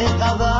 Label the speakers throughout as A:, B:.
A: Bye.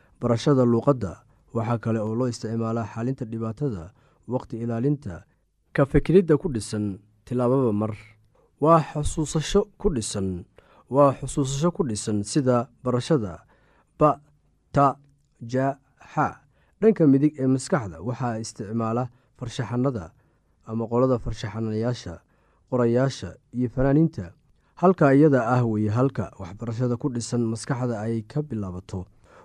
A: barashada luuqadda waxaa kale oo loo isticmaalaa xalinta dhibaatada waqti ilaalinta ka fikiridda ku dhisan tilaababa mar. Waa xusuusasho ku dhisan waa xusuusasho ku dhisan sida barashada ba ta ja xa dhanka midig ee maskaxda waxaa isticmaala farshaxanada ama qolada farshaxanayaasha qorayaasha iyo fanaaniinta. Halka iyada ah weye halka waxbarashada ku dhisan maskaxda ay ka bilaabato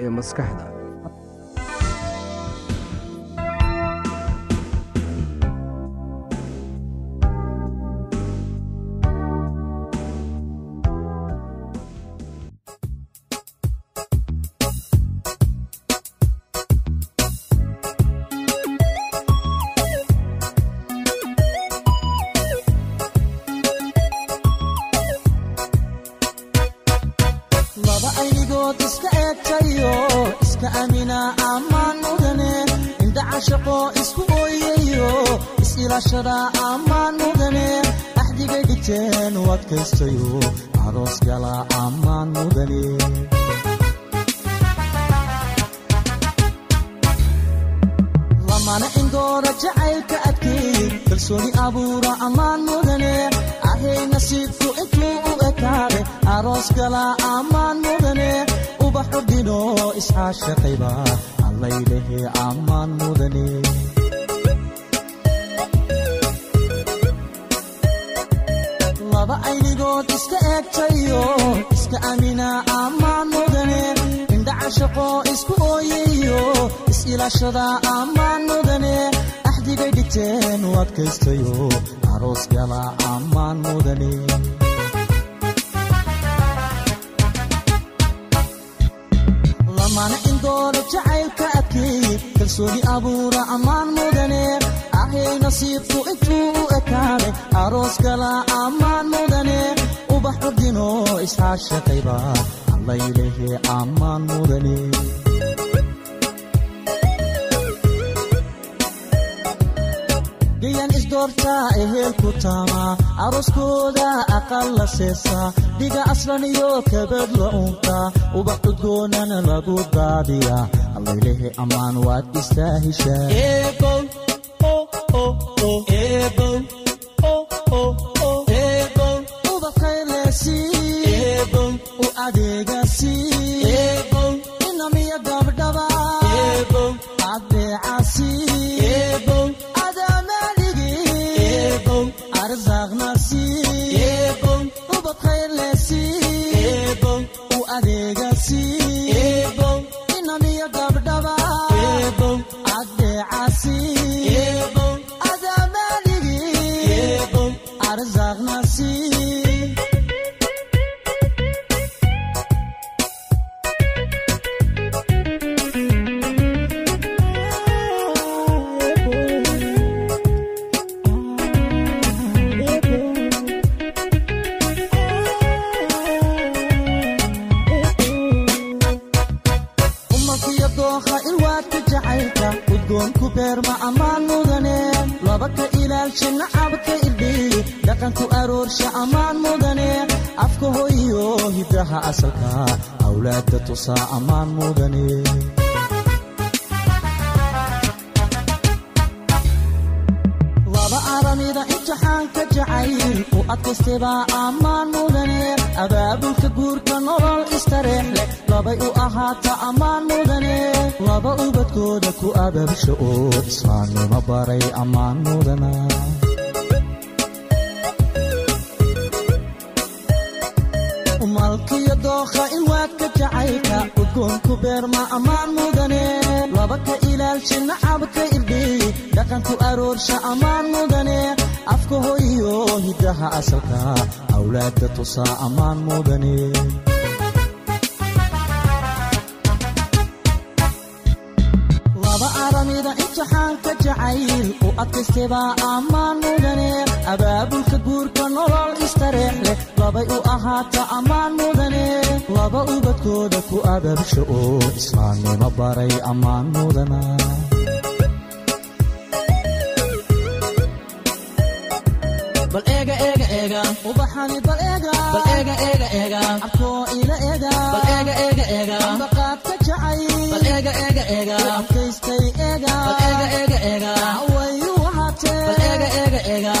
A: ee maskaxda
B: is-ilaashada ammaan mudane axdigay dhigteen u adkaystayo aroos gala ammaan mudane lamana indoora jacaylka adkeey kalsooni abuura ammaan mudane. Ahay nasiibku intuu u ekaade aroos gala ammaan mudane. Ubaxu dhino isxaashaqayba allaylehe ammaan mudane aynigood iska eegtayo iska amina ammaan mudane indhaca shaqo isku ooyayo is-ilaashada ammaan mudane axdigay dhigteen u adkaystayo aroos gala ammaan mudane lamana indoora jacaylka adkeey kalsooni abuura ammaan mudane ahay nasiibku intuu u ekaade aroos gala ammaan mudane ubax ordino isxaashaqayba allaylehe ammaan mudane. Gayan isdoortaa ehelku taama arooskooda aqal la seesaa dhiga aslan iyo kabad la untaa ubax cudgoonana lagu daadiyaa allaylehe ammaan waad istaahishaa u beerma ammaan mudane laba ka ilaalsha nacabka irdhiy dhaqanku aroorsha ammaan mudane. Afka hoyo hidaha asalka awlaadda tusaa ammaan mudane. Laba aramida imtixaanka jacayl u adkaystebaa ammaan mudane abaabulka guurka nolol istareex leh labay u ahaata ammaan mudane laba ubadkooda ku ababsha oo islaamnimo baray ammaan mudana malkiyo dookha in waadka jacaylka
C: udgoonku beerma ammaan mudane. Laba ka ilaalshi nacabka irdhiy dhaqanku aroorsha ammaan mudane. Afka hoyiyo hiddaha asalka. Awlaadda tusaa ammaan mudane. Laba aramida imtixaanka jacayl. U adkaystebaa ammaan mudane abaabulka guurka nolol istareex leh. Labay u ahaata ammaan mudane laba ubadkooda ku ababsho oo islaamnimo baray ammaan mudana bal eega eega eega. Ubaxani bal eega. Bal eega eega eega. Abkoo ila eega. Bal eega eega eega. Ambaqaadka jacay bal eega eega eega. Adkaystay eega. Bal eega eega eega. Wayu wahaatee bal eega eega eega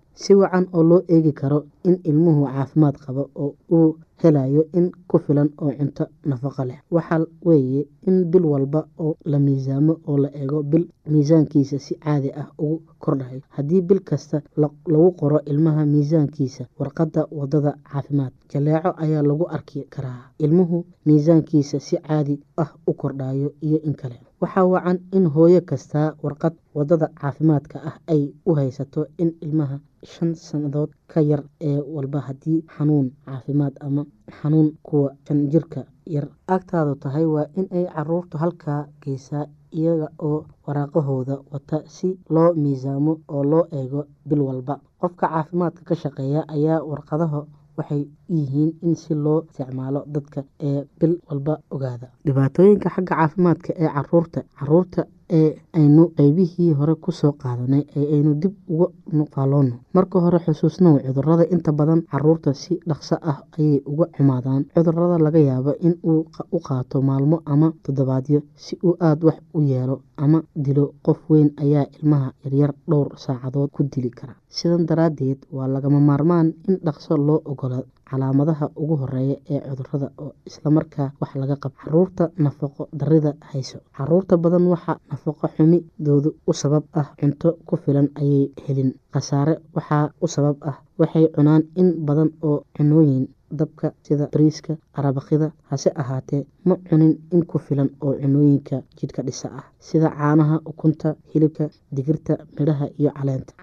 D: si wacan oo loo eegi karo in ilmuhu caafimaad qabo oo uu helayo in ku filan oo cunto nafaqo leh. Waxaa weeye in bil walba oo la miisaamo oo la eego bil miisaankiisa si caadi ah ugu kordhayo haddii bil kasta lagu qoro ilmaha miisaankiisa warqadda waddada caafimaad jaleeco ayaa lagu arki karaa ilmuhu miisaankiisa si caadi ah u kordhayo iyo in kale. Waxaa wacan in hooyo kastaa warqad waddada caafimaadka ah ay u haysato in ilmaha shan sannadood ka yar ee walba haddii xanuun caafimaad ama xanuun kuwa shan jirka yar agtaadu tahay waa in ay caruurtu halkaa geysaa iyaga oo waraaqahooda wata si loo miisaamo oo loo eego bil walba. Qofka caafimaadka ka shaqeeya ayaa warqadaha waxay yihiin in si loo isticmaalo dadka ee bil walba ogaada. Dhibaatooyinka xagga caafimaadka ee carruurta carruurta ee aynu qeybihii hore ku soo qaadanay ee aynu dib uga nuqaaloono marka hore xusuusnow cudurrada inta badan carruurta si dhaqso ah ayay uga xumaadaan. Cudurada laga yaabo in uu u qaato maalmo ama toddobaadyo si uu aada wax u yeelo ama dilo. Qof weyn ayaa ilmaha yaryar dhowr saacadood ku dili kara. Sidan daraaddeed waa lagama maarmaan in dhaqso loo ogolaado calaamadaha ugu horreeya ee cudurrada oo islamarkaa wax laga qabo. Caruurta nafaqo darida hayso. Caruurta badan waxaa nafaqo xumidoodu u sabab ah cunto ku filan ayay helin. Khasaare waxaa u sabab ah. Waxay cunaan in badan oo cunooyin dabka sida bariiska arabakida hase ahaatee ma cunin in ku filan oo cunooyinka jidhka dhisa ah sida caanaha ukunta hilibka digirta midhaha iyo caleenta.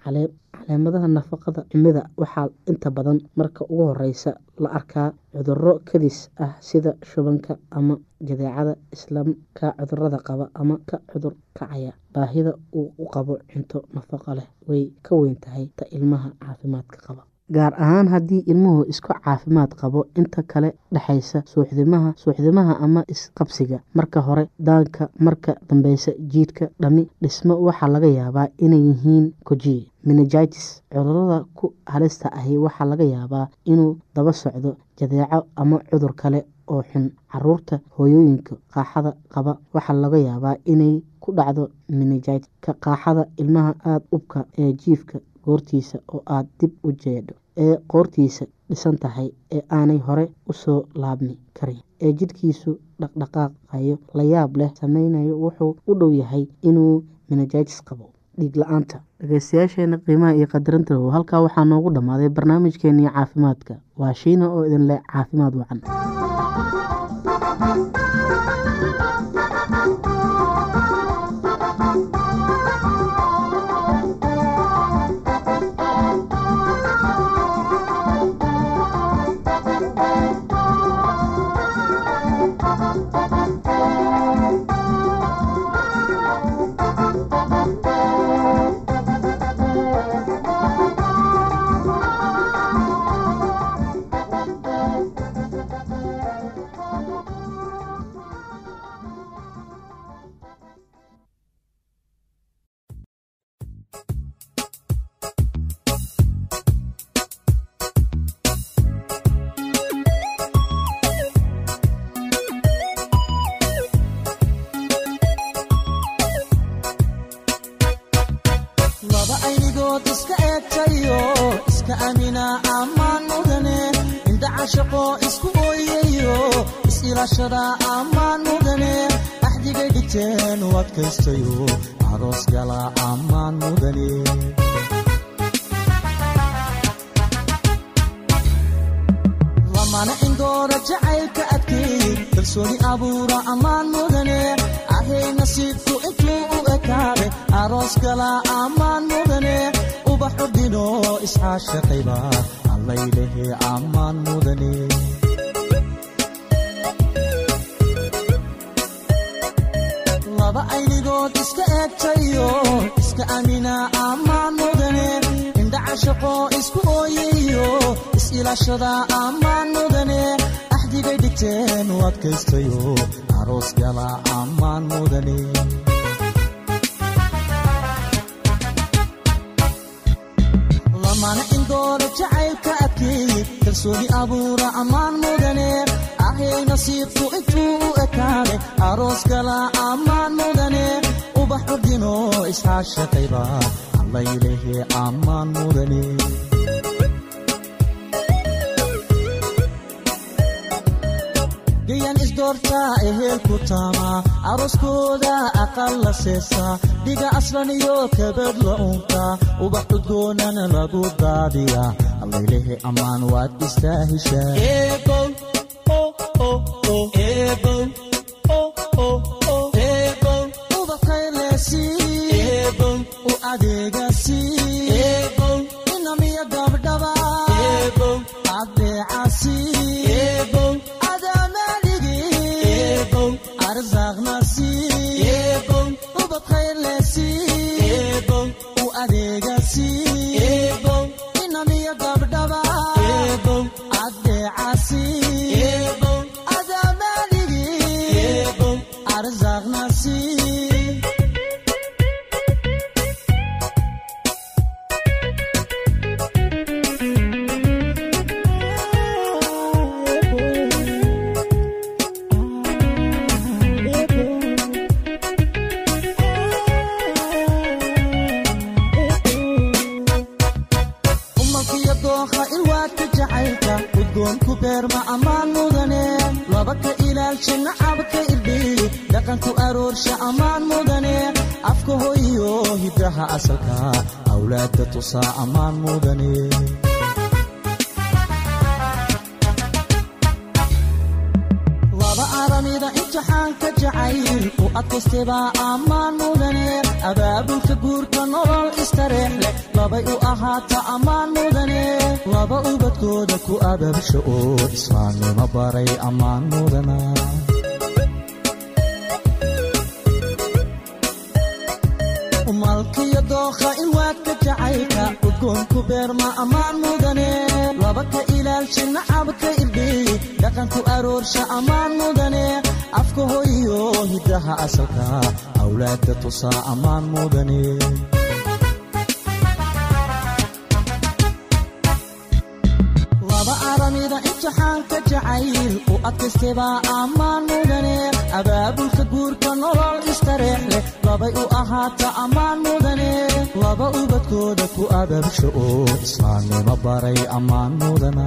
D: Caleemadaha nafaqada xumida waxaa inta badan marka ugu horeysa la arkaa cuduro kadis ah sida shubanka ama jadeecada islaamka cudurrada qaba ama ka cudur kacaya. Baahida uu u qabo cunto nafaqo leh way ka weyn tahay ta ilmaha caafimaadka qaba gaar ahaan haddii ilmuhu isku caafimaad qabo inta kale dhexaysa suuxdimaha suuxdimaha ama isqabsiga. Marka hore daanka marka dambeysa jiidhka dhami dhismo waxaa laga yaabaa inay yihiin kojiye menegitis cudurrada ku halista ahi waxaa laga yaabaa inuu daba socdo jadeeco ama cudur kale oo xun. Caruurta hooyooyinka qaaxada qaba waxaa laga yaabaa inay ku dhacdo menegit ka qaaxada ilmaha aada ubka ee jiifka goortiisa oo aada dib u jeedho ee qoortiisa dhisan tahay ee aanay hore u soo laabmi karin. Ee jidhkiisu dhaqdhaqaaqayo la yaab leh sameynayo wuxuu u dhow yahay inuu menegitis qabo. Dhiig la'aanta dhegeystayaasheena qiimaha iyo qadarinta halkaa waxaa noogu dhammaaday barnaamijkeenii caafimaadka. Waa shiina oo idin leh caafimaad wacan
B: dhigteen u adkaystayo aroos gala ammaan mudane lamana indoora jacaylka adkeey kalsooni abuura ammaan mudane ahay nasiibku intuu u ekaade aroos gala ammaan mudane ubaxu dhino iscaashaqayba allaylehe ammaan mudane aynigood iska eegtayo iska amina ammaan mudane indha cashaqo isku ooyayo is-ilaashada ammaan mudane axdigay dhigteen u adkaystayo aroos gala ammaan mudane lamana indoora jacaylka adkeeye kalsooni abuura ammaan mudane ahay nasiibku intuu u ekaade aroos gala ammaan mudane ubax ordino isxaashaqayba allaylehe ammaan mudane gayan isdoortaa ehelku taama arooskooda aqal la seesaa dhiga aslan iyo kabadh la unkaa ubax cudgoonana lagu daadiya allaylehe ammaan waad istaahishaa u inamiya laba aramida imtixaanka jacayl u adkaystebaa ammaan mudane abaabulka guurka nolol istareex leh labay u ahaata ammaan mudane laba ubadkooda ku ababsha oo islaamnimo baray ammaan mudana umalkiyo dookha ilwaadka jacaylka udgoonku beerma ammaan mudane. Laba ka ilaalsha nacabka irdhiyi dhaqanku aroorsha ammaan mudane. Afka hoyiyo hiddaha asalka awlaadda tusaa ammaan mudane imtixaanka jacayl u adkaystebaa ammaan mudane abaabulka guurka nolol istareex leh labay u ahaata ammaan mudane laba ubadkooda ku ababsha oo islaamnimo baray ammaan mudana